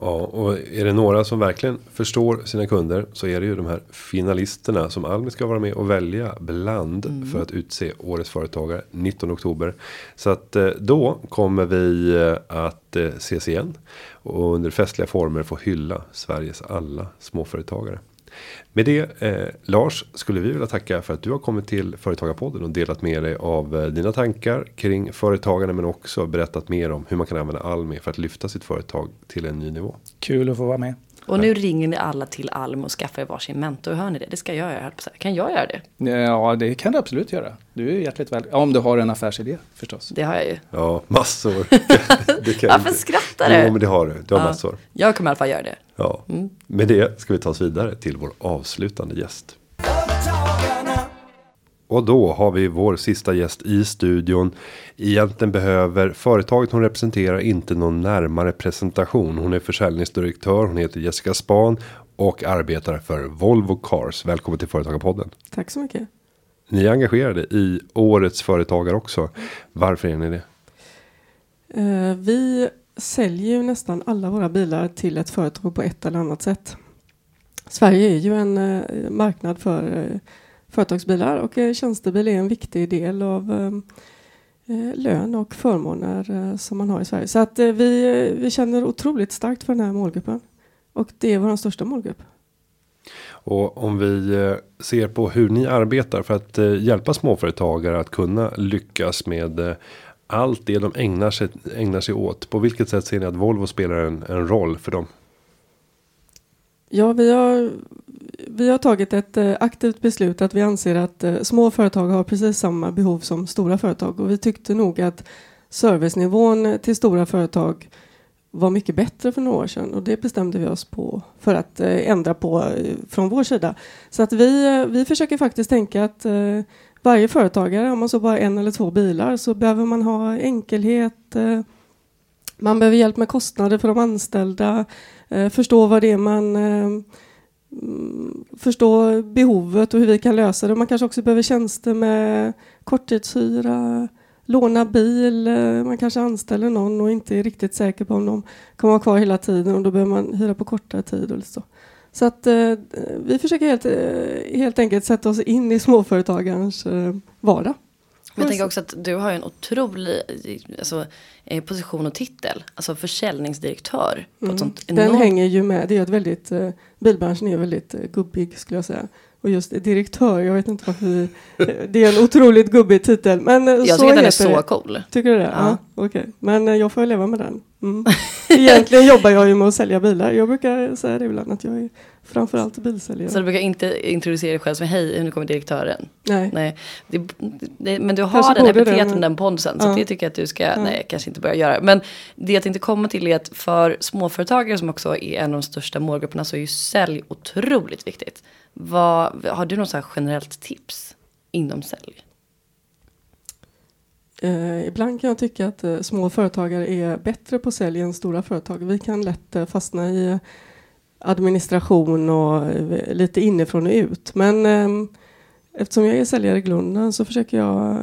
Ja, och är det några som verkligen förstår sina kunder så är det ju de här finalisterna som Almi ska vara med och välja bland mm. för att utse årets företagare 19 oktober. Så att eh, då kommer vi eh, att eh, ses igen och under festliga former få hylla Sveriges alla småföretagare. Med det eh, Lars skulle vi vilja tacka för att du har kommit till Företagarpodden och delat med dig av eh, dina tankar kring företagande men också berättat mer om hur man kan använda Almi för att lyfta sitt företag till en ny nivå. Kul att få vara med. Och nu ringer ni alla till Alm och skaffar er varsin mentor. Hör ni det? Det ska jag göra. Kan jag göra det? Ja, det kan du absolut göra. Du är hjärtligt väl. Om du har en affärsidé förstås. Det har jag ju. Ja, massor. Varför skrattar du? Jo, men det har du. Du har ja. massor. Jag kommer i alla fall göra det. Ja. Mm. Med det ska vi ta oss vidare till vår avslutande gäst. Och då har vi vår sista gäst i studion. Egentligen behöver företaget hon representerar inte någon närmare presentation. Hon är försäljningsdirektör, hon heter Jessica Span och arbetar för Volvo Cars. Välkommen till Företagarpodden. Tack så mycket. ni är engagerade i årets företagare också. Varför är ni det? Eh, vi säljer ju nästan alla våra bilar till ett företag på ett eller annat sätt. Sverige är ju en eh, marknad för eh, företagsbilar och eh, tjänstebil är en viktig del av eh, eh, lön och förmåner som man har i Sverige. Så att vi, vi känner otroligt starkt för den här målgruppen. Och det är vår största målgrupp. Och om vi ser på hur ni arbetar för att hjälpa småföretagare att kunna lyckas med allt det de ägnar sig, ägnar sig åt. På vilket sätt ser ni att Volvo spelar en, en roll för dem? Ja, vi har, vi har tagit ett eh, aktivt beslut att vi anser att eh, små företag har precis samma behov som stora företag och vi tyckte nog att servicenivån till stora företag var mycket bättre för några år sedan och det bestämde vi oss på för att eh, ändra på från vår sida. Så att vi, vi försöker faktiskt tänka att varje företagare, om man så bara en eller två bilar, så behöver man ha enkelhet. Man behöver hjälp med kostnader för de anställda, förstå vad det är man Mm, förstå behovet och hur vi kan lösa det. Man kanske också behöver tjänster med korttidshyra, låna bil, eh, man kanske anställer någon och inte är riktigt säker på om de kommer vara kvar hela tiden och då behöver man hyra på kortare tid. Och så. Så att eh, vi försöker helt, eh, helt enkelt sätta oss in i småföretagarens eh, vardag. Men jag tänker också att du har en otrolig alltså, eh, position och titel. Alltså försäljningsdirektör. På mm. sånt enormt... Den hänger ju med. Det är ett väldigt, eh, bilbranschen är väldigt eh, gubbig skulle jag säga. Och just direktör, jag vet inte varför vi, det är en otroligt gubbig titel. Men jag så tycker den är så cool. Tycker du det? Ja. ja okay. men jag får leva med den. Mm. Egentligen jobbar jag ju med att sälja bilar. Jag brukar säga det ibland att jag är framförallt bilsäljare. Så du brukar inte introducera dig själv som hej, nu kommer direktören? Nej. nej. Det, det, men du har kanske den epiteten, men... den pondusen. Så ja. det tycker jag att du ska, ja. nej kanske inte börja göra. Men det jag tänkte komma till är att för småföretagare som också är en av de största målgrupperna så är ju sälj otroligt viktigt. Vad, har du något så generellt tips inom sälj? Eh, ibland kan jag tycka att eh, små företagare är bättre på sälj än stora företag. Vi kan lätt eh, fastna i administration och eh, lite inifrån och ut. Men eh, eftersom jag är säljare i grunden så försöker jag,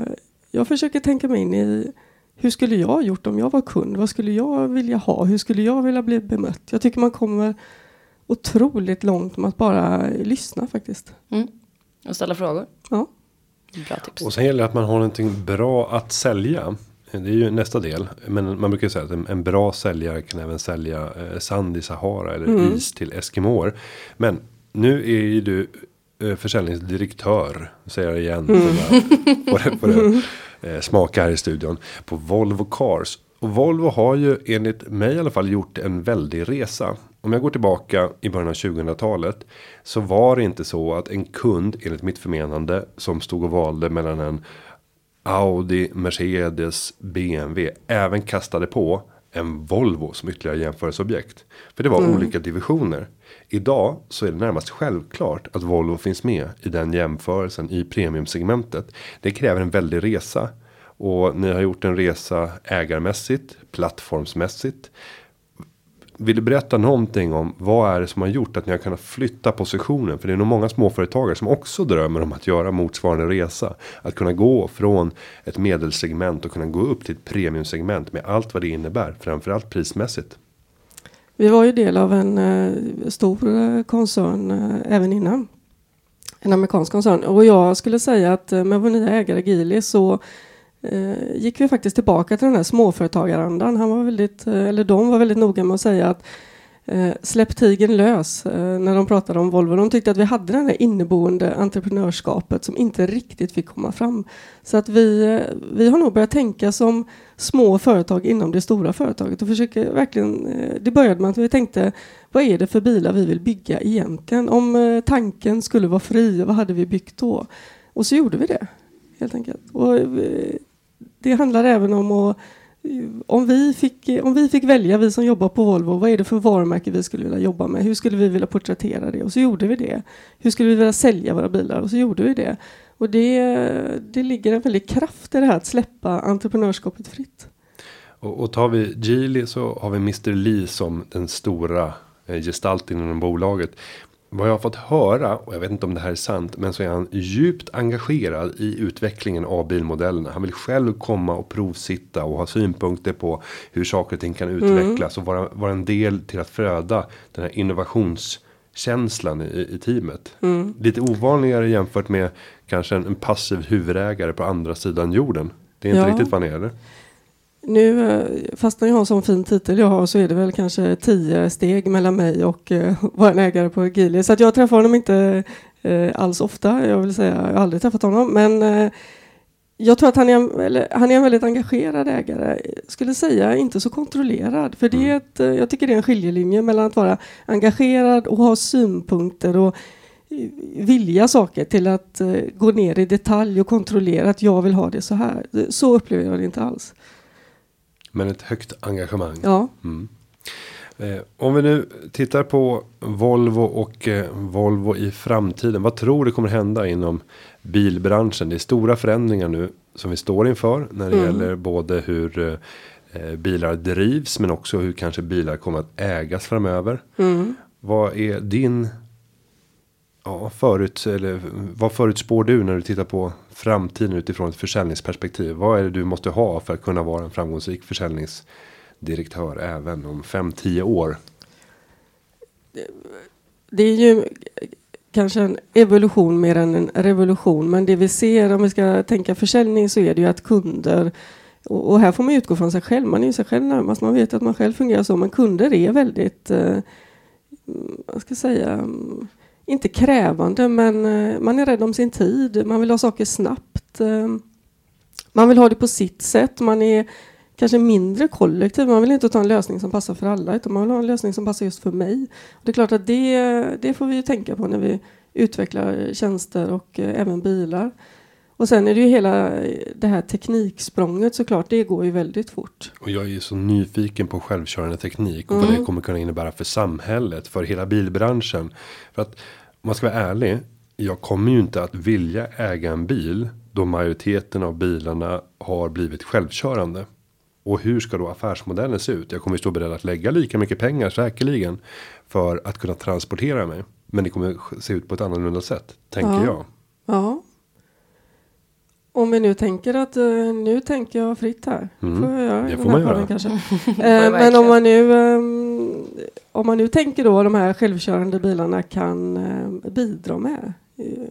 jag försöker tänka mig in i hur skulle jag ha gjort om jag var kund? Vad skulle jag vilja ha? Hur skulle jag vilja bli bemött? Jag tycker man kommer otroligt långt med att bara lyssna faktiskt. Mm. Och ställa frågor. Ja. Bra tips. Och sen gäller det att man har någonting bra att sälja. Det är ju nästa del. Men man brukar säga att en, en bra säljare kan även sälja eh, sand i Sahara eller mm. is till Eskimoer. Men nu är ju du eh, försäljningsdirektör. Säger jag igen. Mm. På det, på det, eh, smaka här i studion. På Volvo Cars. Och Volvo har ju enligt mig i alla fall gjort en väldig resa. Om jag går tillbaka i början av 2000-talet. Så var det inte så att en kund enligt mitt förmenande. Som stod och valde mellan en Audi, Mercedes, BMW. Även kastade på en Volvo som ytterligare jämförelseobjekt. För det var mm. olika divisioner. Idag så är det närmast självklart att Volvo finns med i den jämförelsen i premiumsegmentet. Det kräver en väldig resa. Och ni har gjort en resa ägarmässigt, plattformsmässigt. Vill du berätta någonting om vad är det som har gjort att ni har kunnat flytta positionen? För det är nog många småföretagare som också drömmer om att göra motsvarande resa. Att kunna gå från ett medelsegment och kunna gå upp till ett premiumsegment med allt vad det innebär. Framförallt prismässigt. Vi var ju del av en eh, stor eh, koncern eh, även innan. En amerikansk koncern. Och jag skulle säga att eh, med vår nya ägare Geely så eh, gick vi faktiskt tillbaka till den här småföretagarandan. Han var väldigt, eh, eller de var väldigt noga med att säga att eh, släpp tigen lös eh, när de pratade om Volvo. De tyckte att vi hade det här inneboende entreprenörskapet som inte riktigt fick komma fram. Så att vi, eh, vi har nog börjat tänka som små företag inom det stora företaget och försöker verkligen, eh, det började med att vi tänkte vad är det för bilar vi vill bygga egentligen? Om tanken skulle vara fri, vad hade vi byggt då? Och så gjorde vi det helt enkelt. Och det handlar även om att eh, om vi, fick, eh, om vi fick välja, vi som jobbar på Volvo, vad är det för varumärke vi skulle vilja jobba med? Hur skulle vi vilja porträttera det? Och så gjorde vi det. Hur skulle vi vilja sälja våra bilar? Och så gjorde vi det. Och det, det ligger en väldig kraft i det här att släppa entreprenörskapet fritt. Och, och tar vi Geely så har vi Mr. Lee som den stora eh, gestalten inom bolaget vad jag har fått höra och jag vet inte om det här är sant. Men så är han djupt engagerad i utvecklingen av bilmodellerna. Han vill själv komma och provsitta och ha synpunkter på hur saker och ting kan utvecklas och vara, vara en del till att föda den här innovationskänslan i, i teamet. Lite ovanligare jämfört med kanske en, en passiv huvudägare på andra sidan jorden. Det är inte Ja. riktigt vad ni är. eller? Nu, eh, fast när jag har sån fin titel jag har så är det väl kanske tio steg mellan mig och vara en ägare på Gili. Så att jag träffar honom inte eh, alls ofta. Jag vill säga, jag har aldrig träffat honom. Men eh, jag tror att han är, en, eller, han är en väldigt engagerad ägare. Skulle säga inte så kontrollerad. För det är ett, eh, jag tycker det är en skiljelinje mellan att vara engagerad och ha synpunkter och eh, vilja saker till att eh, gå ner i detalj och kontrollera att jag vill ha det så här. Så upplever jag det inte alls. Men ett högt engagemang. Ja. Mm. Eh, om vi nu tittar på Volvo och eh, Volvo i framtiden. Vad tror du kommer hända inom bilbranschen? Det är stora förändringar nu som vi står inför när det gäller både hur eh, eh, bilar drivs men också hur kanske bilar kommer att ägas framöver. Vad är din ja, förut, eller, vad förutspår du när du tittar på framtiden utifrån ett försäljningsperspektiv? Vad är det du måste ha för att kunna vara en framgångsrik försäljningsdirektör även om 5-10 år? Det är ju kanske en evolution mer än en revolution. Men det vi ser om vi ska tänka försäljning så är det ju att kunder och, och här får man utgå från sig själv. Man är ju sig själv närmast. Man vet att man själv fungerar så. Men kunder är väldigt, eh, vad ska jag säga, mm, inte krävande men eh, man är rädd om sin tid. Man vill ha saker snabbt. Eh, man vill ha det på sitt sätt. Man är kanske mindre kollektiv. Man vill inte ta en lösning som passar för alla utan man vill ha en lösning som passar just för mig. Det är klart att det, det får vi ju tänka på när vi utvecklar tjänster och eh, även bilar. Och sen är det ju hela det här tekniksprånget såklart. Det går ju väldigt fort. Och jag är ju så nyfiken på självkörande teknik och vad det kommer kunna innebära för samhället, för hela bilbranschen. För att om man ska vara ärlig, jag kommer ju inte att vilja äga en bil då majoriteten av bilarna har blivit självkörande. Och hur ska då affärsmodellen se ut? Jag kommer ju stå beredd att lägga lika mycket pengar säkerligen för att kunna transportera mig. Men det kommer se ut på ett annorlunda sätt, tänker Ja. jag. Ja. Om vi nu tänker att eh, nu tänker jag fritt här. Mm. Får jag göra Det får man göra. Kanske. Eh, men om man nu ehm, om man nu tänker då de här självkörande bilarna kan eh, bidra med. Eh,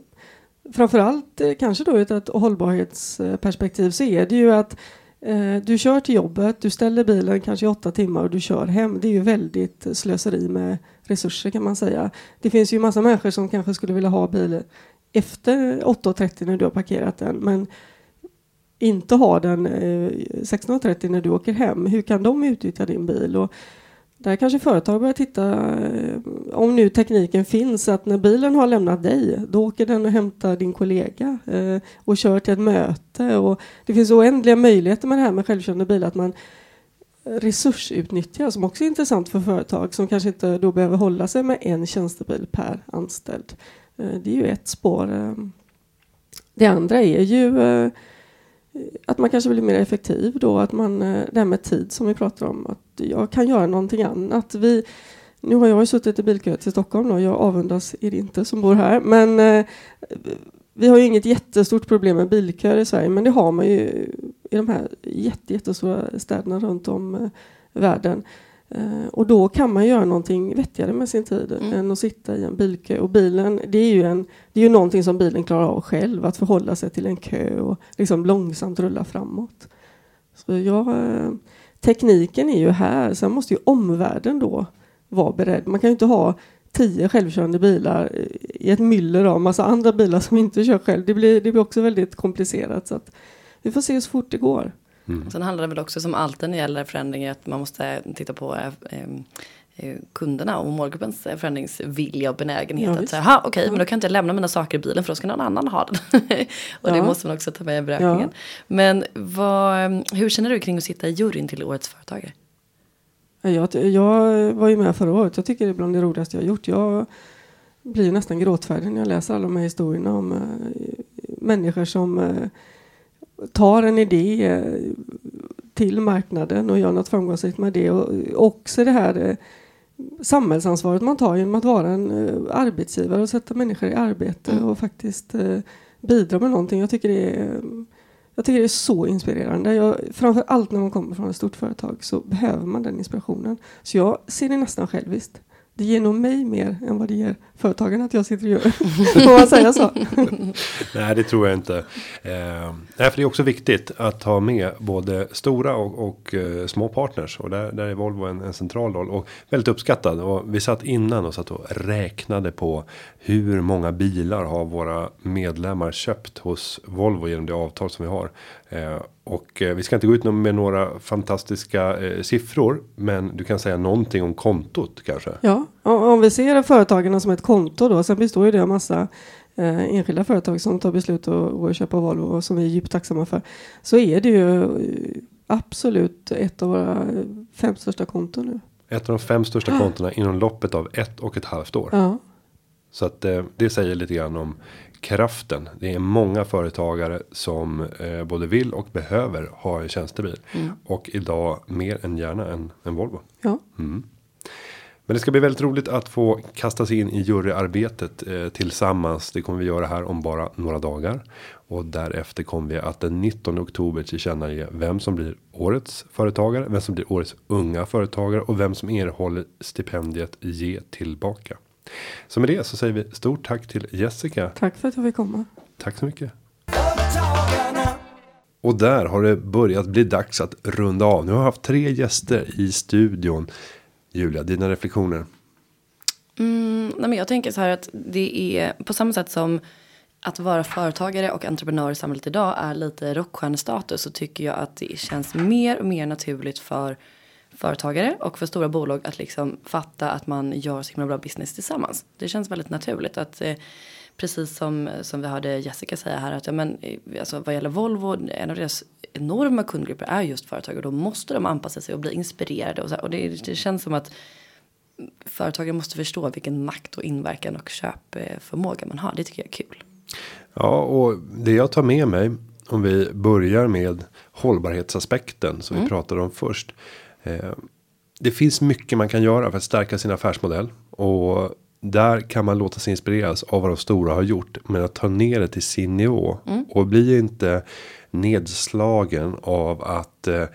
framförallt eh, kanske då ur ett hållbarhetsperspektiv så är det ju att eh, du kör till jobbet, du ställer bilen kanske i åtta timmar och du kör hem. Det är ju väldigt slöseri med resurser kan man säga. Det finns ju massa människor som kanske skulle vilja ha bilen efter 8.30 när du har parkerat den men inte ha den eh, 16.30 när du åker hem. Hur kan de utnyttja din bil? Och där kanske företag börjar titta, eh, om nu tekniken finns, att när bilen har lämnat dig, då åker den och hämtar din kollega eh, och kör till ett möte. Och det finns oändliga möjligheter med det här med självkörande bilar, att man resursutnyttjar, som också är intressant för företag som kanske inte då behöver hålla sig med en tjänstebil per anställd. Eh, det är ju ett spår. Eh, det andra är ju eh, att man kanske blir mer effektiv då, att man, det här med tid som vi pratar om, att jag kan göra någonting annat. Vi, nu har jag ju suttit i bilkö till Stockholm och jag avundas er inte som bor här, men vi har ju inget jättestort problem med bilköer i Sverige, men det har man ju i de här jätte, jättestora städerna runt om världen. Eh, och då kan man göra någonting vettigare med sin tid Mm. än att sitta i en bilkö. Och bilen, det är ju, en, det är ju någonting som bilen klarar av själv, att förhålla sig till en kö och liksom långsamt rulla framåt. Så jag, eh, tekniken är ju här, sen måste ju omvärlden då vara beredd. Man kan ju inte ha tio självkörande bilar i ett myller av massa andra bilar som inte kör själv. Det blir, det blir också väldigt komplicerat. Så att vi får se så fort det går. Mm. Sen handlar det väl också som alltid när det gäller förändringar att man måste titta på eh, eh, kunderna och målgruppens eh, förändringsvilja och benägenhet. Ja, att säga, "Ha, okej, men då kan jag inte lämna mina saker i bilen för då ska någon annan ha den. och det Ja. måste man också ta med i beräkningen. Men vad, hur känner du kring att sitta i juryn till Årets Företagare? Jag, jag var ju med förra året. Jag tycker det är bland det roligaste jag har gjort. Jag blir nästan gråtfärdig när jag läser alla de här historierna om eh, människor som eh, tar en idé eh, till marknaden och gör något framgångsrikt med det. Och också det här eh, samhällsansvaret man tar genom att vara en eh, arbetsgivare och sätta människor i arbete Mm. och faktiskt bidra med någonting. Jag tycker det är, jag tycker det är så inspirerande. Jag, framför allt när man kommer från ett stort företag så behöver man den inspirationen. Så jag ser det nästan själviskt. Det ger nog mig mer än vad det ger företagen att jag sitter och gör. Får man säga så? Nej, det tror jag inte. Eh, nej, för det är också viktigt att ha med både stora och, och eh, små partners. Och där, där är Volvo en, en central roll. Och väldigt uppskattad. Och vi satt innan och satt och räknade på hur många bilar har våra medlemmar köpt hos Volvo genom det avtal som vi har. Eh, och eh, vi ska inte gå ut med några fantastiska eh, siffror. Men du kan säga någonting om kontot kanske. Ja, om vi ser företagen som ett konto då, sen består ju det av massa eh, enskilda företag som tar beslut att att köpa Volvo och som vi är djupt tacksamma för. Så är det ju absolut ett av våra fem största konton nu. Ett av de fem största kontona inom loppet av ett och ett halvt år. Ja, Så att eh, det säger lite grann om kraften. Det är många företagare som eh, både vill och behöver ha en tjänstebil. Och idag mer än gärna en, en Volvo. ja. Men det ska bli väldigt roligt att få kasta sig in i juryarbetet eh, tillsammans. Det kommer vi göra här om bara några dagar. Och därefter kommer vi att den 19 oktober tillkännage vem som blir årets företagare. Vem som blir årets unga företagare. Och vem som erhåller stipendiet Ge tillbaka. Så med det så säger vi stort tack till Jessica. Tack för att jag fick komma. Tack så mycket. Och där har det börjat bli dags att runda av. Nu har jag haft tre gäster i studion. Julia, dina reflektioner. Mm, nej men jag tänker så här att det är på samma sätt som att vara företagare och entreprenör i samhället idag är lite rockstjärnestatus så tycker jag att det känns mer och mer naturligt för företagare och för stora bolag att liksom fatta att man gör så himla bra business tillsammans. Det känns väldigt naturligt att eh, precis som, som vi hörde Jessica säga här att ja, men, eh, alltså, vad gäller Volvo, en av deras enorma kundgrupper är just företag och då måste de anpassa sig och bli inspirerade och, så här, och det, det känns som att företagen måste förstå vilken makt och inverkan och köpförmåga man har. Det tycker jag är kul. Ja, och det jag tar med mig. Om vi börjar med hållbarhetsaspekten som vi pratade om först. Eh, det finns mycket man kan göra för att stärka sin affärsmodell. Och där kan man låta sig inspireras av vad de stora har gjort. Men att ta ner det till sin nivå. Och bli inte nedslagen av att eh, eh,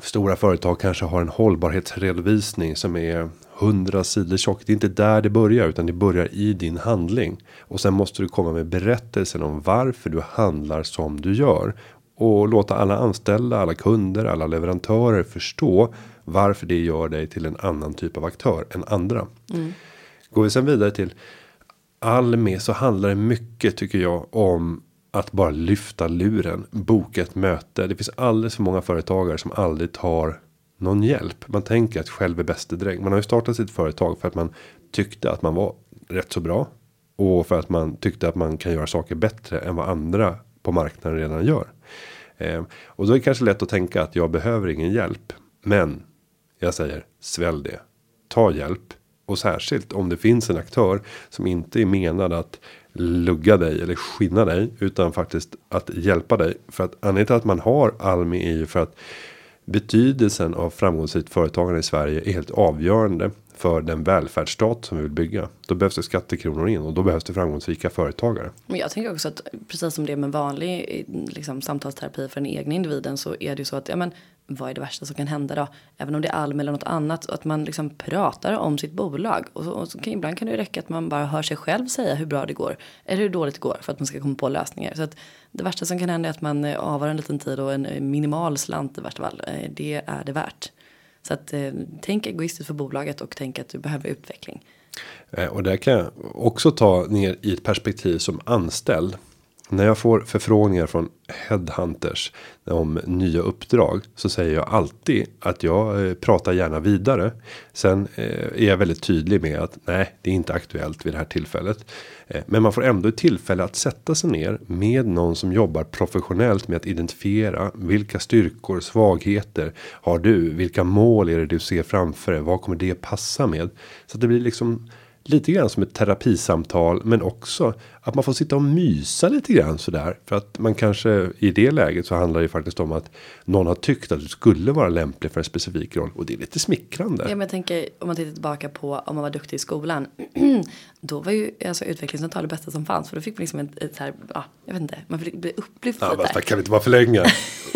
stora företag kanske har en hållbarhetsredovisning som är 100 sidor tjock. Det är inte där det börjar utan det börjar i din handling. Och sen måste du komma med berättelsen om varför du handlar som du gör. Och låta alla anställda, alla kunder, alla leverantörer förstå varför det gör dig till en annan typ av aktör än andra. Går vi sen vidare till Almi så handlar det mycket tycker jag om att bara lyfta luren, boka ett möte. Det finns alldeles för många företagare som aldrig tar någon hjälp. Man tänker att själv är bäste dräng. Man har ju startat sitt företag för att man tyckte att man var rätt så bra. Och för att man tyckte att man kan göra saker bättre än vad andra på marknaden redan gör. Eh, och då är det kanske lätt att tänka att jag behöver ingen hjälp. Men jag säger svälj det. Ta hjälp. Och särskilt om det finns en aktör som inte är menad att lugga dig eller skinna dig. Utan faktiskt att hjälpa dig. För att anledningen till att man har Almi är ju för att betydelsen av framgångsrikt företagande i Sverige är helt avgörande för den välfärdsstat som vi vill bygga. Då behövs det skattekronor in och då behövs det framgångsrika företagare. Men jag tänker också att precis som det är med vanlig liksom, samtalsterapi för den egna individen så är det ju så att ja, men, vad är det värsta som kan hända då? Även om det är Alm eller något annat. Att man liksom pratar om sitt bolag. Och, så, och så kan, ibland kan det ju räcka att man bara hör sig själv säga hur bra det går. Eller hur dåligt det går för att man ska komma på lösningar. Så att det värsta som kan hända är att man eh, avar en liten tid och en eh, minimal slant i värsta fall. Eh, det är det värt. Så att eh, tänk egoistiskt för bolaget och tänk att du behöver utveckling. Eh, och där kan jag också ta ner i ett perspektiv som anställd. När jag får förfrågningar från headhunters om nya uppdrag så säger jag alltid att jag eh, pratar gärna vidare. Sen eh, är jag väldigt tydlig med att nej, det är inte aktuellt vid det här tillfället. Eh, men man får ändå ett tillfälle att sätta sig ner med någon som jobbar professionellt med att identifiera vilka styrkor, svagheter har du? Vilka mål är det du ser framför dig? Vad kommer det passa med? Så att det blir liksom lite grann som ett terapisamtal, men också att man får sitta och mysa lite grann sådär för att man kanske i det läget så handlar det ju faktiskt om att någon har tyckt att du skulle vara lämplig för en specifik roll och det är lite smickrande. Ja, men jag tänker om man tittar tillbaka på om man var duktig i skolan. då var ju alltså utvecklingssamtal det bästa som fanns. För då fick man liksom ett, ett här, ja, jag vet inte, man bli upplyft Ja, lite. kan vi inte bara förlänga?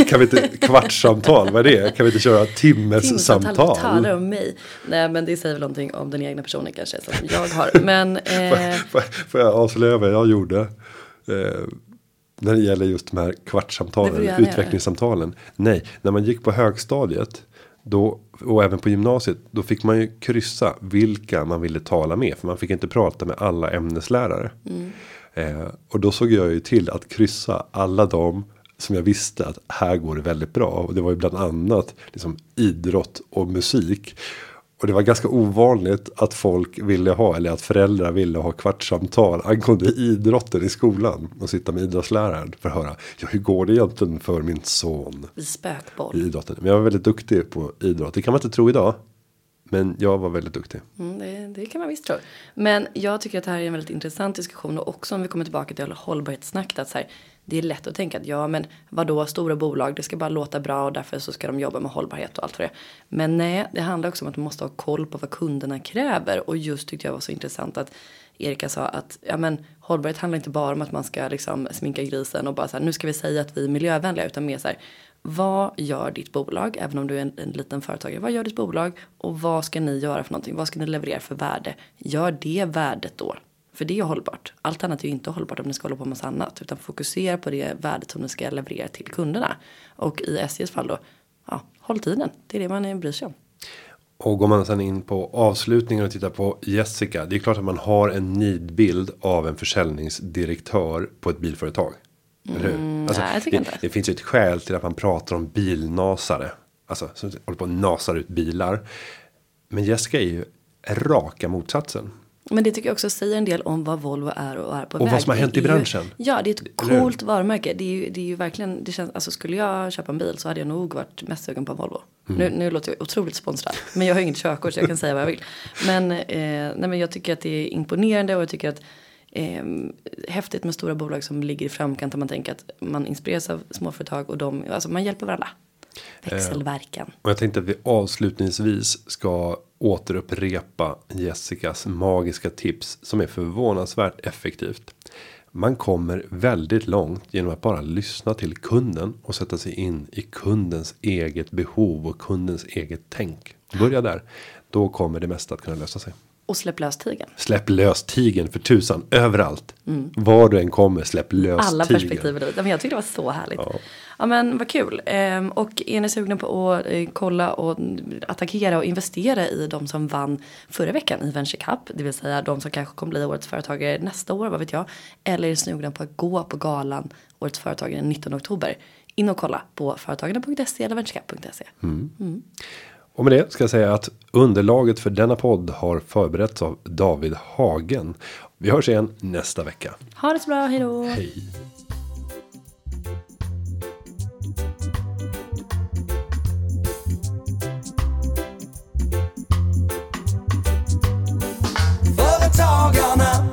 Kan vi inte kvartssamtal? Vad är det? Kan vi inte köra Timsamtal timmessamtal? talar om mig. Nej men det säger väl någonting om den egna personen kanske som jag har. Men eh, Får, får jag avslöja vad jag gjorde? Eh, när det gäller just de här kvartssamtalen, utvecklingssamtalen. Nej, när man gick på högstadiet. Då, och även på gymnasiet. Då fick man ju kryssa vilka man ville tala med. För man fick inte prata med alla ämneslärare. Mm. Eh, och då såg jag ju till att kryssa alla dem. Som jag visste att här går det väldigt bra. Och det var ju bland annat liksom idrott och musik. Och det var ganska ovanligt att folk ville ha, eller att föräldrar ville ha kvartssamtal angående idrotten i skolan. Och sitta med idrottsläraren för att höra, ja hur går det egentligen för min son i spökboll. i idrotten? Men jag var väldigt duktig på idrott, det kan man inte tro idag. Men jag var väldigt duktig. Mm, det, det kan man visst tro. Men jag tycker att det här är en väldigt intressant diskussion och också om vi kommer tillbaka till hållbarhetssnacket att så här, det är lätt att tänka att ja men vadå stora bolag det ska bara låta bra och därför så ska de jobba med hållbarhet och allt för det. Men nej det handlar också om att man måste ha koll på vad kunderna kräver och just tyckte jag var så intressant att Erika sa att ja men hållbarhet handlar inte bara om att man ska liksom sminka grisen och bara så här nu ska vi säga att vi är miljövänliga utan mer så här vad gör ditt bolag, även om du är en, en liten företagare, vad gör ditt bolag och vad ska ni göra för någonting, vad ska ni leverera för värde? Gör det värdet då, för det är hållbart. Allt annat är ju inte hållbart om ni ska hålla på med massa annat, utan fokusera på det värdet som ni ska leverera till kunderna. Och i SJs fall då, ja, håll tiden, det är det man bryr sig om. Och går man sedan in på avslutningen och tittar på Jessica. Det är klart att man har en nidbild av en försäljningsdirektör på ett bilföretag. Hur? Alltså, nej, det, det finns ju ett skäl till att man pratar om bilnasare. Alltså som håller på och nasar ut bilar. Men Jessica är ju raka motsatsen. Men det tycker jag också säger en del om vad Volvo är och är på Och väg. vad som har hänt i är ju- branschen. Ja, det är ett coolt varumärke. Det är ju, det är ju verkligen, det känns, alltså skulle jag köpa en bil så hade jag nog varit mest sugen på en Volvo. Mm. Nu, nu låter jag otroligt sponsrad, men jag har inget körkort så jag kan säga vad jag vill. Men, eh, nej, men jag tycker att det är imponerande och jag tycker att eh, häftigt med stora bolag som ligger i framkant där man tänker att man inspireras av småföretag och de, alltså man hjälper varandra. Växelverkan. Eh, och jag tänkte att vi avslutningsvis ska återupprepa Jessicas magiska tips som är förvånansvärt effektivt. Man kommer väldigt långt genom att bara lyssna till kunden och sätta sig in i kundens eget behov och kundens eget tänk. Börja där. Då kommer det mesta att kunna lösa sig. Och släpp lös tigen. Släpp lös tigen för tusan överallt. Var du än kommer släpp lös Mm. Alla tigen. perspektiv Men jag tyckte det var så härligt. Ja. Ja. men vad kul. Ehm, och är ni sugna på att eh, kolla och attackera och investera i de som vann förra veckan i Venture Cup. Det vill säga de som kanske kommer bli årets företagare nästa år, vad vet jag. Eller är ni sugna på att gå på galan årets företagare den 19 oktober. In och kolla på företagarna.se eller venturecup.se. Och med det ska jag säga att underlaget för denna podd har förberetts av David Hagen. Vi hörs igen nästa vecka. Ha det så bra, hejdå. Hej. Företagarna,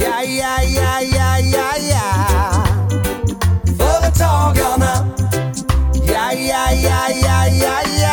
ja, ja, ja, ja, ja, ja. Företagarna, ja, ja, ja, ja, ja, ja.